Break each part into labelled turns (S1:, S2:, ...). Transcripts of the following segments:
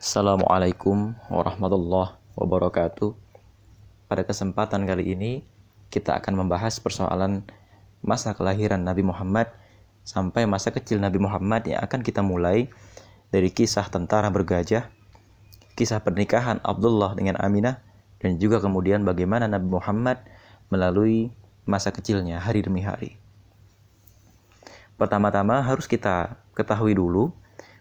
S1: Assalamualaikum warahmatullahi wabarakatuh. Pada kesempatan kali ini, kita akan membahas persoalan masa kelahiran Nabi Muhammad sampai masa kecil Nabi Muhammad yang akan kita mulai dari kisah tentara bergajah, kisah pernikahan Abdullah dengan Aminah, dan juga kemudian bagaimana Nabi Muhammad melalui masa kecilnya hari demi hari. Pertama-tama harus kita ketahui dulu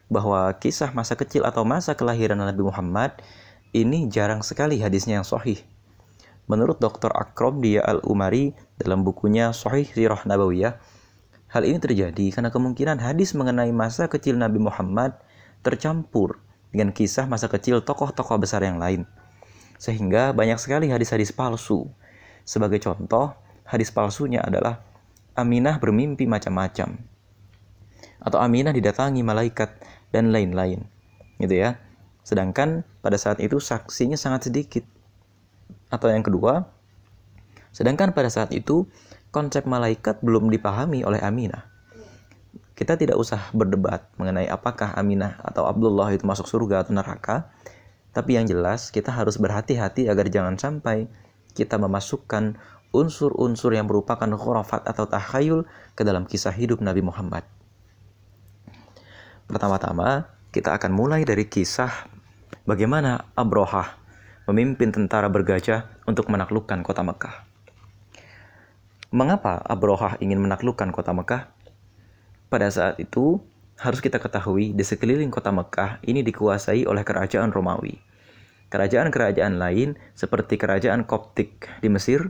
S1: bahwa kisah masa kecil atau masa kelahiran Nabi Muhammad ini jarang sekali hadisnya yang sahih. Menurut Dr. Akrom Dia Al-Umari dalam bukunya Sahih Sirah Nabawiyah, hal ini terjadi karena kemungkinan hadis mengenai masa kecil Nabi Muhammad tercampur dengan kisah masa kecil tokoh-tokoh besar yang lain. Sehingga banyak sekali hadis-hadis palsu. Sebagai contoh, hadis palsunya adalah Aminah bermimpi macam-macam. Atau Aminah didatangi malaikat dan lain-lain. Gitu ya. Sedangkan pada saat itu saksinya sangat sedikit. Atau yang kedua, sedangkan pada saat itu konsep malaikat belum dipahami oleh Aminah. Kita tidak usah berdebat mengenai apakah Aminah atau Abdullah itu masuk surga atau neraka. Tapi yang jelas kita harus berhati-hati agar jangan sampai kita memasukkan unsur-unsur yang merupakan khurafat atau takhayul ke dalam kisah hidup Nabi Muhammad. Pertama-tama, kita akan mulai dari kisah bagaimana Abrohah memimpin tentara bergajah untuk menaklukkan kota Mekah. Mengapa Abrohah ingin menaklukkan kota Mekah? Pada saat itu, harus kita ketahui di sekeliling kota Mekah ini dikuasai oleh kerajaan Romawi. Kerajaan-kerajaan lain seperti kerajaan Koptik di Mesir,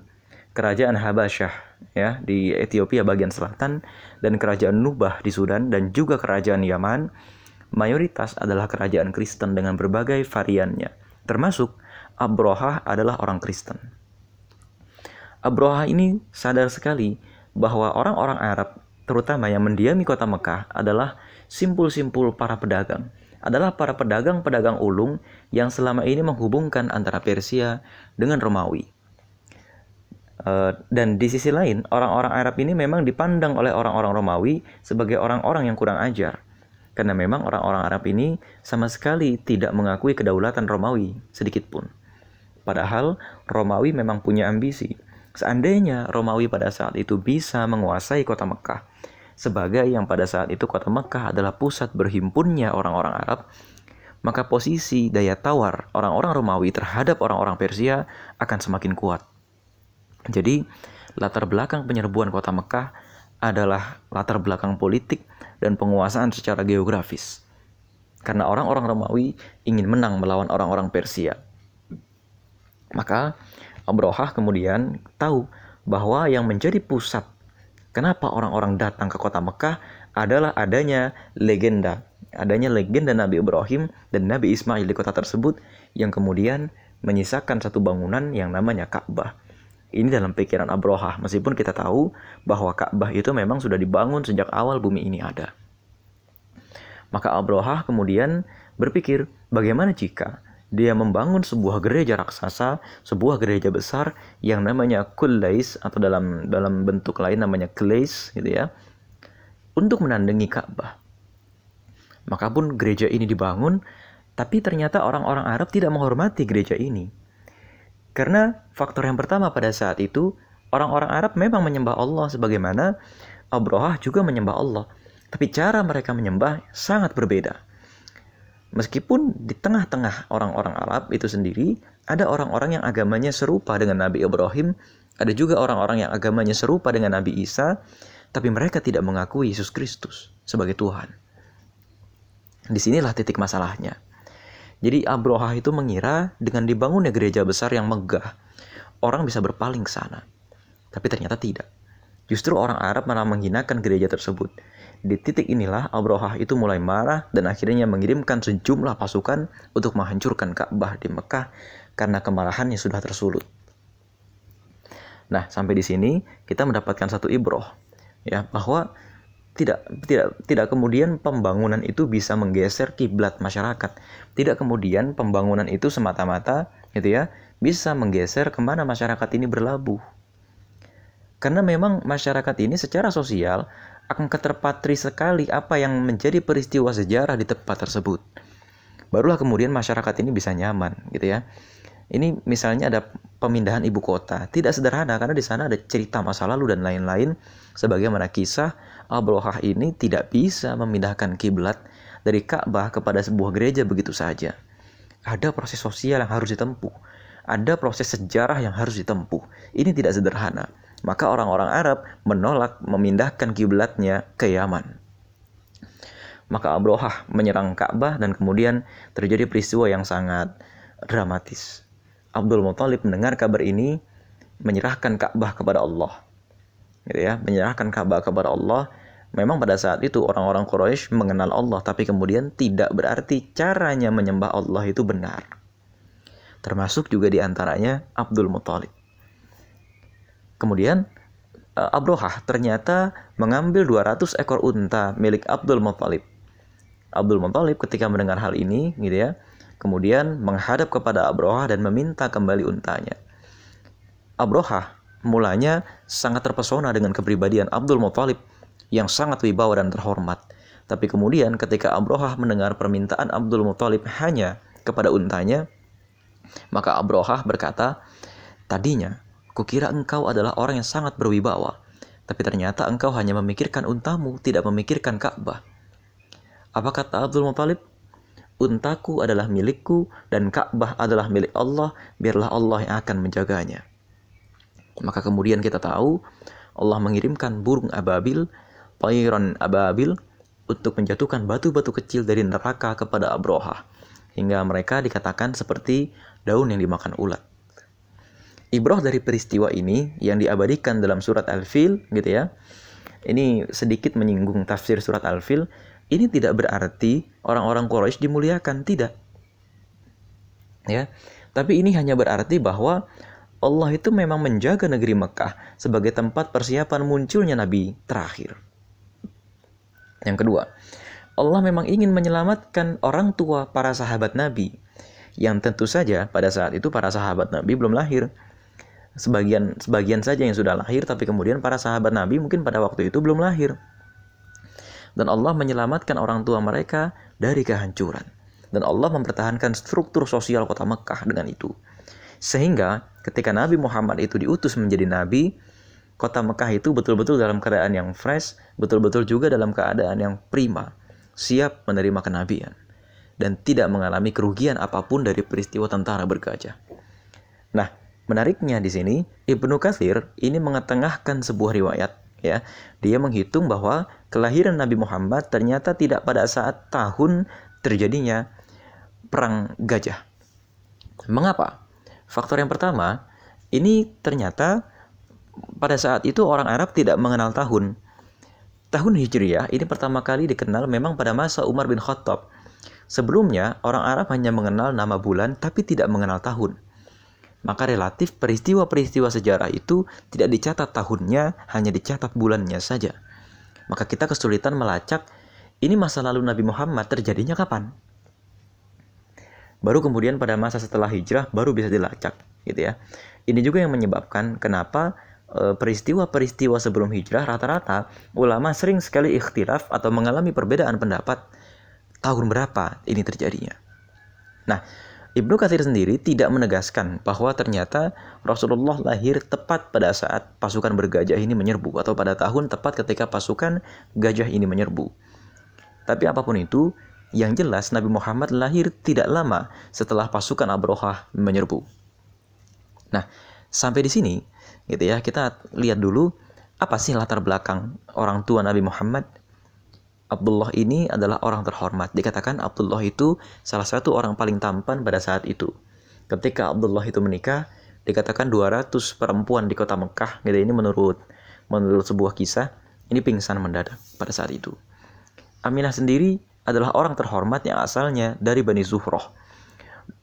S1: kerajaan Habasyah ya di Ethiopia bagian selatan dan kerajaan Nubah di Sudan dan juga kerajaan Yaman mayoritas adalah kerajaan Kristen dengan berbagai variannya termasuk Abrohah adalah orang Kristen. Abrohah ini sadar sekali bahwa orang-orang Arab terutama yang mendiami kota Mekah adalah simpul-simpul para pedagang adalah para pedagang-pedagang ulung yang selama ini menghubungkan antara Persia dengan Romawi. Eh, dan di sisi lain, orang-orang Arab ini memang dipandang oleh orang-orang Romawi sebagai orang-orang yang kurang ajar. Karena memang orang-orang Arab ini sama sekali tidak mengakui kedaulatan Romawi sedikit pun. Padahal Romawi memang punya ambisi. Seandainya Romawi pada saat itu bisa menguasai kota Mekah, sebagai yang pada saat itu kota Mekah adalah pusat berhimpunnya orang-orang Arab, maka posisi daya tawar orang-orang Romawi terhadap orang-orang Persia akan semakin kuat. Jadi, latar belakang penyerbuan kota Mekah adalah latar belakang politik dan penguasaan secara geografis. Karena orang-orang Romawi ingin menang melawan orang-orang Persia. Maka Abrohah kemudian tahu bahwa yang menjadi pusat kenapa orang-orang datang ke kota Mekah adalah adanya legenda. Adanya legenda Nabi Ibrahim dan Nabi Ismail di kota tersebut yang kemudian menyisakan satu bangunan yang namanya Ka'bah ini dalam pikiran Abrohah, meskipun kita tahu bahwa Ka'bah itu memang sudah dibangun sejak awal bumi ini ada. Maka Abrohah kemudian berpikir, bagaimana jika dia membangun sebuah gereja raksasa, sebuah gereja besar yang namanya Kullais atau dalam dalam bentuk lain namanya Klais gitu ya. Untuk menandingi Ka'bah. Maka pun gereja ini dibangun, tapi ternyata orang-orang Arab tidak menghormati gereja ini. Karena faktor yang pertama pada saat itu, orang-orang Arab memang menyembah Allah sebagaimana Abrohah juga menyembah Allah. Tapi cara mereka menyembah sangat berbeda. Meskipun di tengah-tengah orang-orang Arab itu sendiri, ada orang-orang yang agamanya serupa dengan Nabi Ibrahim, ada juga orang-orang yang agamanya serupa dengan Nabi Isa, tapi mereka tidak mengakui Yesus Kristus sebagai Tuhan. Di sinilah titik masalahnya. Jadi Abrohah itu mengira dengan dibangunnya gereja besar yang megah, orang bisa berpaling ke sana. Tapi ternyata tidak. Justru orang Arab malah menghinakan gereja tersebut. Di titik inilah Abrohah itu mulai marah dan akhirnya mengirimkan sejumlah pasukan untuk menghancurkan Ka'bah di Mekah karena kemarahannya sudah tersulut. Nah, sampai di sini kita mendapatkan satu ibroh ya bahwa tidak tidak tidak kemudian pembangunan itu bisa menggeser kiblat masyarakat. Tidak kemudian pembangunan itu semata-mata gitu ya bisa menggeser ke mana masyarakat ini berlabuh. Karena memang masyarakat ini secara sosial akan keterpatri sekali apa yang menjadi peristiwa sejarah di tempat tersebut. barulah kemudian masyarakat ini bisa nyaman gitu ya. Ini misalnya ada pemindahan ibu kota, tidak sederhana karena di sana ada cerita masa lalu dan lain-lain. Sebagaimana kisah Abrohah ini tidak bisa memindahkan kiblat dari Ka'bah kepada sebuah gereja begitu saja. Ada proses sosial yang harus ditempuh, ada proses sejarah yang harus ditempuh. Ini tidak sederhana. Maka orang-orang Arab menolak memindahkan kiblatnya ke Yaman. Maka Abrohah menyerang Ka'bah dan kemudian terjadi peristiwa yang sangat dramatis. Abdul Muthalib mendengar kabar ini menyerahkan Ka'bah kepada Allah. Gitu ya, menyerahkan Ka'bah kepada Allah. Memang pada saat itu orang-orang Quraisy mengenal Allah, tapi kemudian tidak berarti caranya menyembah Allah itu benar. Termasuk juga di antaranya Abdul Muthalib. Kemudian eh, Abrohah ternyata mengambil 200 ekor unta milik Abdul Muthalib. Abdul Muthalib ketika mendengar hal ini, gitu ya, kemudian menghadap kepada Abrohah dan meminta kembali untanya. Abrohah mulanya sangat terpesona dengan kepribadian Abdul Muthalib yang sangat wibawa dan terhormat. Tapi kemudian ketika Abrohah mendengar permintaan Abdul Muthalib hanya kepada untanya, maka Abrohah berkata, Tadinya, kukira engkau adalah orang yang sangat berwibawa, tapi ternyata engkau hanya memikirkan untamu, tidak memikirkan Ka'bah. Apa kata Abdul Muthalib? Untaku adalah milikku dan Ka'bah adalah milik Allah, biarlah Allah yang akan menjaganya. Maka kemudian kita tahu Allah mengirimkan burung ababil, pairan ababil untuk menjatuhkan batu-batu kecil dari neraka kepada Abroha hingga mereka dikatakan seperti daun yang dimakan ulat. Ibroh dari peristiwa ini yang diabadikan dalam surat Al-Fil gitu ya. Ini sedikit menyinggung tafsir surat Al-Fil ini tidak berarti orang-orang Quraisy dimuliakan, tidak. Ya. Tapi ini hanya berarti bahwa Allah itu memang menjaga negeri Mekah sebagai tempat persiapan munculnya nabi terakhir. Yang kedua, Allah memang ingin menyelamatkan orang tua para sahabat Nabi yang tentu saja pada saat itu para sahabat Nabi belum lahir. Sebagian sebagian saja yang sudah lahir tapi kemudian para sahabat Nabi mungkin pada waktu itu belum lahir dan Allah menyelamatkan orang tua mereka dari kehancuran. Dan Allah mempertahankan struktur sosial kota Mekah dengan itu. Sehingga ketika Nabi Muhammad itu diutus menjadi nabi, kota Mekah itu betul-betul dalam keadaan yang fresh, betul-betul juga dalam keadaan yang prima, siap menerima kenabian dan tidak mengalami kerugian apa pun dari peristiwa tentara bergajah. Nah, menariknya di sini Ibnu Katsir ini mengetengahkan sebuah riwayat ya. Dia menghitung bahwa kelahiran Nabi Muhammad ternyata tidak pada saat tahun terjadinya perang gajah. Mengapa? Faktor yang pertama, ini ternyata pada saat itu orang Arab tidak mengenal tahun. Tahun Hijriyah ini pertama kali dikenal memang pada masa Umar bin Khattab. Sebelumnya, orang Arab hanya mengenal nama bulan tapi tidak mengenal tahun. Maka relatif peristiwa-peristiwa sejarah itu tidak dicatat tahunnya, hanya dicatat bulannya saja maka kita kesulitan melacak ini masa lalu Nabi Muhammad terjadinya kapan. Baru kemudian pada masa setelah hijrah baru bisa dilacak, gitu ya. Ini juga yang menyebabkan kenapa e, peristiwa-peristiwa sebelum hijrah rata-rata ulama sering sekali ikhtilaf atau mengalami perbedaan pendapat tahun berapa ini terjadinya. Nah, Ibnu Katsir sendiri tidak menegaskan bahwa ternyata Rasulullah lahir tepat pada saat pasukan bergajah ini menyerbu atau pada tahun tepat ketika pasukan gajah ini menyerbu. Tapi apa pun itu, yang jelas Nabi Muhammad lahir tidak lama setelah pasukan Abrohah menyerbu. Nah, sampai di sini gitu ya, kita lihat dulu apa sih latar belakang orang tua Nabi Muhammad Abdullah ini adalah orang terhormat. Dikatakan Abdullah itu salah satu orang paling tampan pada saat itu. Ketika Abdullah itu menikah, dikatakan 200 perempuan di kota Mekah, gitu ini menurut menurut sebuah kisah, ini pingsan mendadak pada saat itu. Aminah sendiri adalah orang terhormat yang asalnya dari Bani Zuhroh.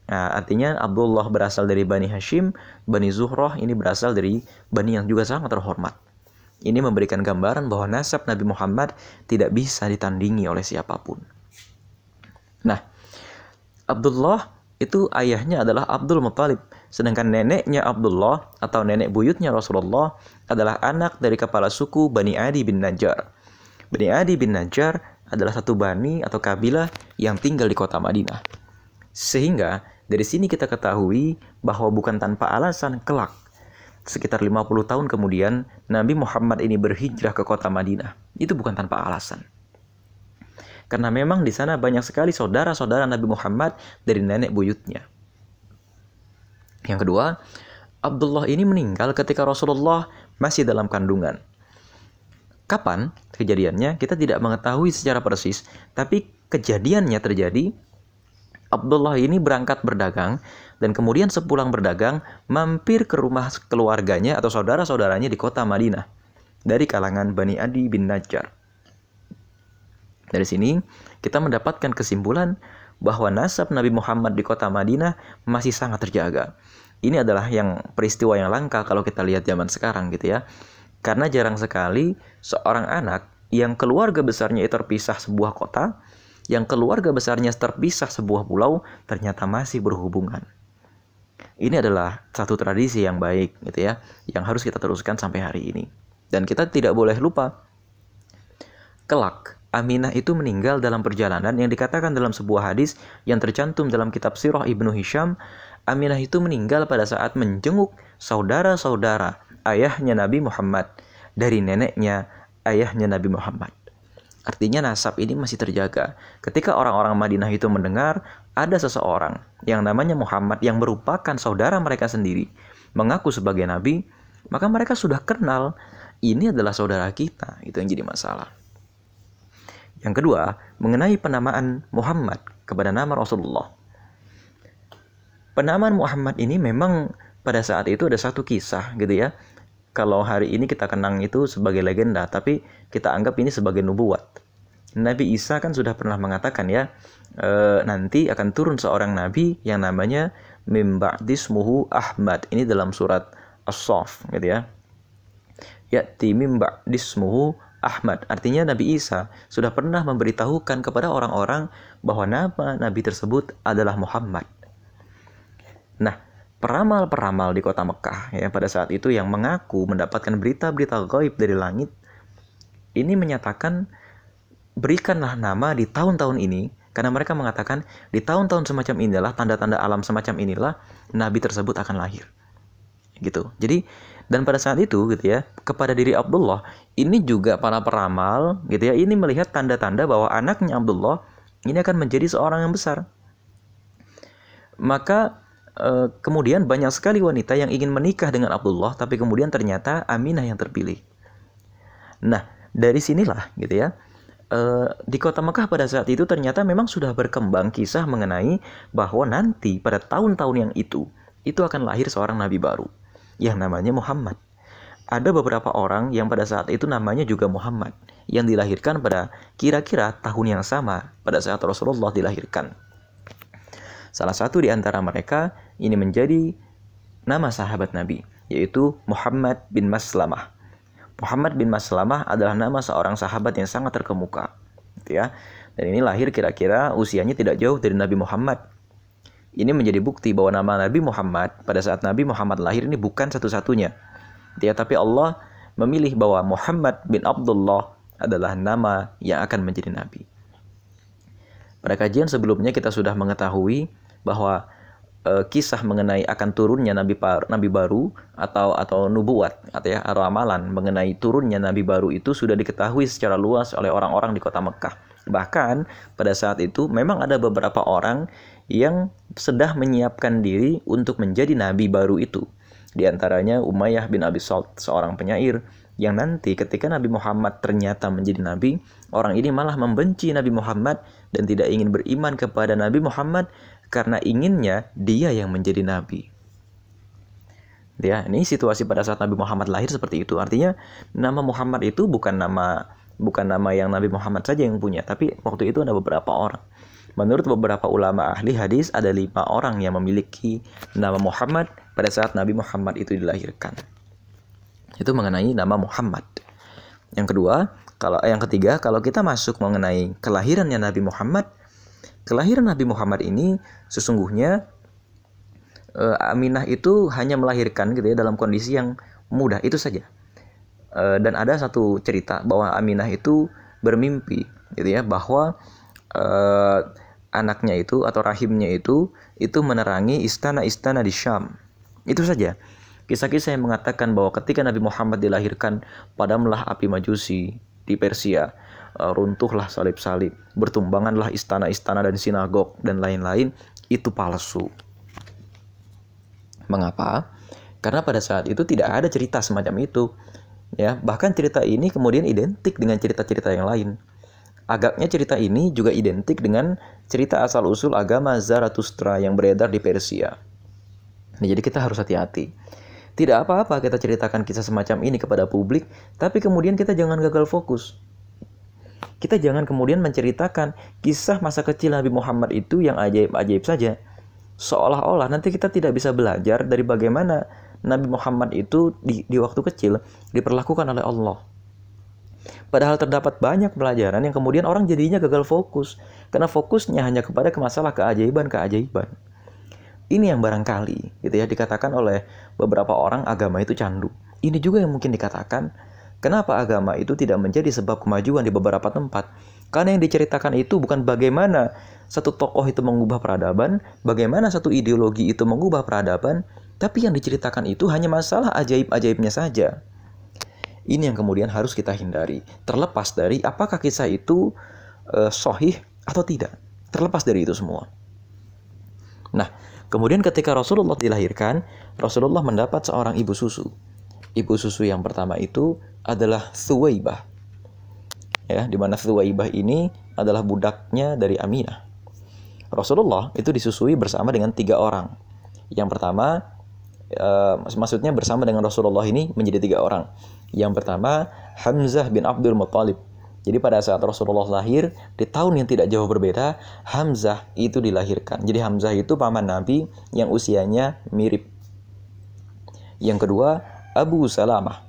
S1: Nah, artinya Abdullah berasal dari Bani Hashim, Bani Zuhroh ini berasal dari Bani yang juga sangat terhormat. Ini memberikan gambaran bahwa nasab Nabi Muhammad tidak bisa ditandingi oleh siapa pun. Nah, Abdullah itu ayahnya adalah Abdul Muthalib, sedangkan neneknya Abdullah atau nenek buyutnya Rasulullah adalah anak dari kepala suku Bani Adi bin Najjar. Bani Adi bin Najjar adalah satu bani atau kabilah yang tinggal di kota Madinah. Sehingga dari sini kita ketahui bahwa bukan tanpa alasan kelak sekitar 50 tahun kemudian Nabi Muhammad ini berhijrah ke kota Madinah. Itu bukan tanpa alasan. Karena memang di sana banyak sekali saudara-saudara Nabi Muhammad dari nenek buyutnya. Yang kedua, Abdullah ini meninggal ketika Rasulullah masih dalam kandungan. Kapan kejadiannya? Kita tidak mengetahui secara persis, tapi kejadiannya terjadi Abdullah ini berangkat berdagang dan kemudian sepulang berdagang mampir ke rumah keluarganya atau saudara-saudaranya di kota Madinah dari kalangan Bani Adi bin Najjar. Dari sini kita mendapatkan kesimpulan bahwa nasab Nabi Muhammad di kota Madinah masih sangat terjaga. Ini adalah yang peristiwa yang langka kalau kita lihat zaman sekarang gitu ya. Karena jarang sekali seorang anak yang keluarga besarnya terpisah sebuah kota, yang keluarga besarnya terpisah sebuah pulau, ternyata masih berhubungan. Ini adalah satu tradisi yang baik gitu ya, yang harus kita teruskan sampai hari ini. Dan kita tidak boleh lupa kelak Aminah itu meninggal dalam perjalanan yang dikatakan dalam sebuah hadis yang tercantum dalam kitab Sirah Ibnu Hisham. Aminah itu meninggal pada saat menjenguk saudara-saudara ayahnya Nabi Muhammad dari neneknya ayahnya Nabi Muhammad. Artinya nasab ini masih terjaga. Ketika orang-orang Madinah itu mendengar ada seseorang yang namanya Muhammad yang merupakan saudara mereka sendiri mengaku sebagai nabi, maka mereka sudah kenal ini adalah saudara kita. Itu yang jadi masalah. Yang kedua, mengenai penamaan Muhammad kepada nama Rasulullah. Penamaan Muhammad ini memang pada saat itu ada satu kisah gitu ya kalau hari ini kita kenang itu sebagai legenda, tapi kita anggap ini sebagai nubuat. Nabi Isa kan sudah pernah mengatakan ya, e, nanti akan turun seorang nabi yang namanya Mimba'dismuhu Ahmad. Ini dalam surat As-Sof gitu ya. Ya'ti Mimba'dismuhu Ahmad. Artinya Nabi Isa sudah pernah memberitahukan kepada orang-orang bahwa nama nabi tersebut adalah Muhammad. Nah, peramal-peramal di kota Mekah ya pada saat itu yang mengaku mendapatkan berita-berita gaib dari langit ini menyatakan berikanlah nama di tahun-tahun ini karena mereka mengatakan di tahun-tahun semacam inilah tanda-tanda alam semacam inilah nabi tersebut akan lahir. Gitu. Jadi dan pada saat itu gitu ya kepada diri Abdullah ini juga para peramal gitu ya ini melihat tanda-tanda bahwa anaknya Abdullah ini akan menjadi seorang yang besar. Maka Eh, kemudian banyak sekali wanita yang ingin menikah dengan Abdullah tapi kemudian ternyata Aminah yang terpilih. Nah, dari sinilah gitu ya. Uh, di kota Mekah pada saat itu ternyata memang sudah berkembang kisah mengenai bahwa nanti pada tahun-tahun yang itu itu akan lahir seorang nabi baru yang namanya Muhammad. Ada beberapa orang yang pada saat itu namanya juga Muhammad yang dilahirkan pada kira-kira tahun yang sama pada saat Rasulullah dilahirkan. Salah satu di antara mereka ini menjadi nama sahabat Nabi, yaitu Muhammad bin Maslamah. Muhammad bin Maslamah adalah nama seorang sahabat yang sangat terkemuka. Gitu ya. Dan ini lahir kira-kira usianya tidak jauh dari Nabi Muhammad. Ini menjadi bukti bahwa nama Nabi Muhammad pada saat Nabi Muhammad lahir ini bukan satu-satunya. Gitu ya, tapi Allah memilih bahwa Muhammad bin Abdullah adalah nama yang akan menjadi nabi. Pada kajian sebelumnya kita sudah mengetahui bahwa e, kisah mengenai akan turunnya nabi par, nabi baru atau atau nubuat atau ya ramalan mengenai turunnya nabi baru itu sudah diketahui secara luas oleh orang-orang di kota Mekah. Bahkan pada saat itu memang ada beberapa orang yang sedang menyiapkan diri untuk menjadi nabi baru itu. Di antaranya Umayyah bin Abi Salt, seorang penyair yang nanti ketika Nabi Muhammad ternyata menjadi nabi, orang ini malah membenci Nabi Muhammad dan tidak ingin beriman kepada Nabi Muhammad karena inginnya dia yang menjadi nabi. Ya, ini situasi pada saat Nabi Muhammad lahir seperti itu. Artinya nama Muhammad itu bukan nama bukan nama yang Nabi Muhammad saja yang punya, tapi waktu itu ada beberapa orang. Menurut beberapa ulama ahli hadis ada lima orang yang memiliki nama Muhammad pada saat Nabi Muhammad itu dilahirkan. Itu mengenai nama Muhammad. Yang kedua, kalau yang ketiga, kalau kita masuk mengenai kelahirannya Nabi Muhammad, kelahiran Nabi Muhammad ini sesungguhnya uh, Aminah itu hanya melahirkan gitu ya dalam kondisi yang mudah itu saja. Uh, dan ada satu cerita bahwa Aminah itu bermimpi gitu ya bahwa uh, anaknya itu atau rahimnya itu itu menerangi istana-istana di Syam. Itu saja. Kisah-kisah yang mengatakan bahwa ketika Nabi Muhammad dilahirkan, padamlah api majusi di Persia, runtuhlah salib-salib, bertumbanganlah istana-istana dan sinagog dan lain-lain, itu palsu. Mengapa? Karena pada saat itu tidak ada cerita semacam itu. Ya, bahkan cerita ini kemudian identik dengan cerita-cerita yang lain. Agaknya cerita ini juga identik dengan cerita asal-usul agama Zarathustra yang beredar di Persia. Nah, jadi kita harus hati-hati. Tidak apa-apa kita ceritakan kisah semacam ini kepada publik, tapi kemudian kita jangan gagal fokus. Kita jangan kemudian menceritakan kisah masa kecil Nabi Muhammad itu yang ajaib-ajaib saja. Seolah-olah nanti kita tidak bisa belajar dari bagaimana Nabi Muhammad itu di, di waktu kecil diperlakukan oleh Allah. Padahal terdapat banyak pelajaran yang kemudian orang jadinya gagal fokus karena fokusnya hanya kepada masalah keajaiban-keajaiban. Ini yang barangkali gitu ya dikatakan oleh beberapa orang agama itu candu. Ini juga yang mungkin dikatakan kenapa agama itu tidak menjadi sebab kemajuan di beberapa tempat. Karena yang diceritakan itu bukan bagaimana satu tokoh itu mengubah peradaban, bagaimana satu ideologi itu mengubah peradaban, tapi yang diceritakan itu hanya masalah ajaib-ajaibnya saja. Ini yang kemudian harus kita hindari, terlepas dari apakah kisah itu uh, sohih atau tidak. Terlepas dari itu semua. Nah, kemudian ketika Rasulullah dilahirkan, Rasulullah mendapat seorang ibu susu. Ibu susu yang pertama itu adalah Thuwaibah. Ya, di mana Thuwaibah ini adalah budaknya dari Aminah. Rasulullah itu disusui bersama dengan tiga orang. Yang pertama, uh, maksudnya bersama dengan Rasulullah ini menjadi tiga orang. Yang pertama, Hamzah bin Abdul Muttalib. Jadi pada saat Rasulullah lahir, di tahun yang tidak jauh berbeda, Hamzah itu dilahirkan. Jadi Hamzah itu paman Nabi yang usianya mirip. Yang kedua, Abu Salamah.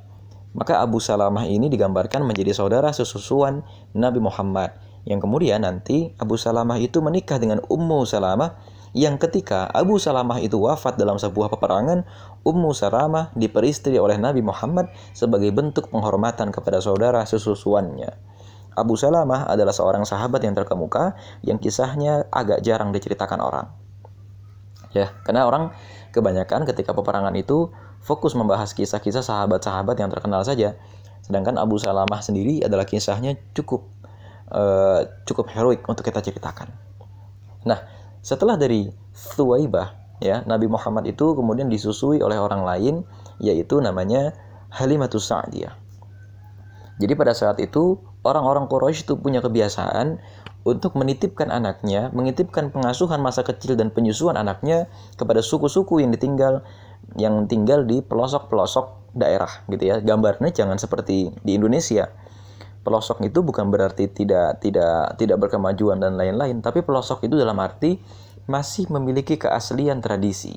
S1: Maka Abu Salamah ini digambarkan menjadi saudara sesusuan Nabi Muhammad. Yang kemudian nanti Abu Salamah itu menikah dengan Ummu Salamah yang ketika Abu Salamah itu wafat dalam sebuah peperangan, Ummu Salamah diperistri oleh Nabi Muhammad sebagai bentuk penghormatan kepada saudara sesusuannya. Abu Salamah adalah seorang sahabat yang terkemuka yang kisahnya agak jarang diceritakan orang. Ya, karena orang kebanyakan ketika peperangan itu fokus membahas kisah-kisah sahabat-sahabat yang terkenal saja. Sedangkan Abu Salamah sendiri adalah kisahnya cukup uh, cukup heroik untuk kita ceritakan. Nah, setelah dari Thuwaibah, ya, Nabi Muhammad itu kemudian disusui oleh orang lain, yaitu namanya Halimatus Sa'diyah. Jadi pada saat itu, orang-orang Quraisy itu punya kebiasaan untuk menitipkan anaknya, menitipkan pengasuhan masa kecil dan penyusuan anaknya kepada suku-suku yang ditinggal yang tinggal di pelosok-pelosok daerah gitu ya. Gambarnya jangan seperti di Indonesia pelosok itu bukan berarti tidak tidak tidak berkemajuan dan lain-lain, tapi pelosok itu dalam arti masih memiliki keaslian tradisi.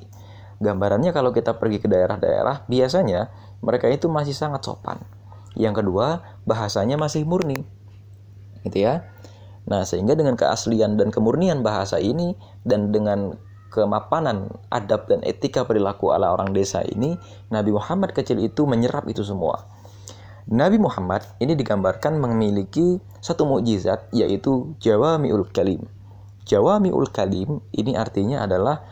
S1: Gambarannya kalau kita pergi ke daerah-daerah, biasanya mereka itu masih sangat sopan. Yang kedua, bahasanya masih murni. Gitu ya. Nah, sehingga dengan keaslian dan kemurnian bahasa ini dan dengan kemapanan adab dan etika perilaku ala orang desa ini, Nabi Muhammad kecil itu menyerap itu semua Nabi Muhammad ini digambarkan memiliki satu mukjizat yaitu Jawamiul Kalim. Jawamiul Kalim ini artinya adalah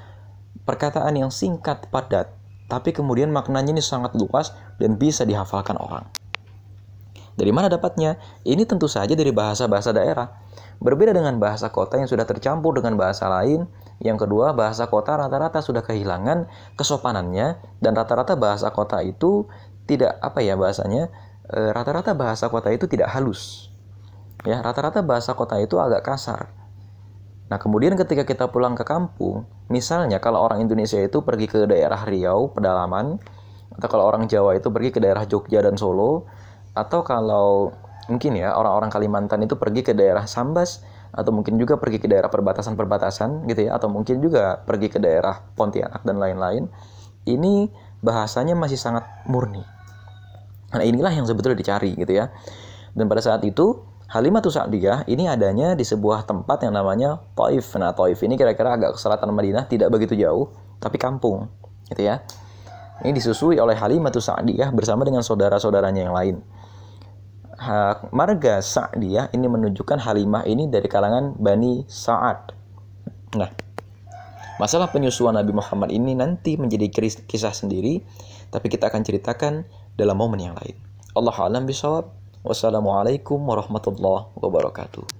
S1: perkataan yang singkat padat, tapi kemudian maknanya ini sangat luas dan bisa dihafalkan orang. Dari mana dapatnya? Ini tentu saja dari bahasa-bahasa daerah. Berbeda dengan bahasa kota yang sudah tercampur dengan bahasa lain, yang kedua, bahasa kota rata-rata sudah kehilangan kesopanannya dan rata-rata bahasa kota itu tidak apa ya bahasanya Eh, rata-rata bahasa kota itu tidak halus. Ya, rata-rata bahasa kota itu agak kasar. Nah, kemudian ketika kita pulang ke kampung, misalnya kalau orang Indonesia itu pergi ke daerah Riau, pedalaman, atau kalau orang Jawa itu pergi ke daerah Jogja dan Solo, atau kalau mungkin ya orang-orang Kalimantan itu pergi ke daerah Sambas, atau mungkin juga pergi ke daerah perbatasan-perbatasan gitu ya, atau mungkin juga pergi ke daerah Pontianak dan lain-lain, ini bahasanya masih sangat murni Nah inilah yang sebetulnya dicari gitu ya. Dan pada saat itu Halimatus Sa'diyah ini adanya di sebuah tempat yang namanya Taif. Nah Taif ini kira-kira agak ke selatan Madinah, tidak begitu jauh, tapi kampung gitu ya. Ini disusui oleh Halimatus Sa'diyah bersama dengan saudara-saudaranya yang lain. Marga Sa'diyah ini menunjukkan Halimah ini dari kalangan Bani Sa'ad. Nah, masalah penyusuan Nabi Muhammad ini nanti menjadi kisah sendiri, tapi kita akan ceritakan dalam momen yang lain. Allah alam bisawab. Wassalamualaikum warahmatullahi wabarakatuh.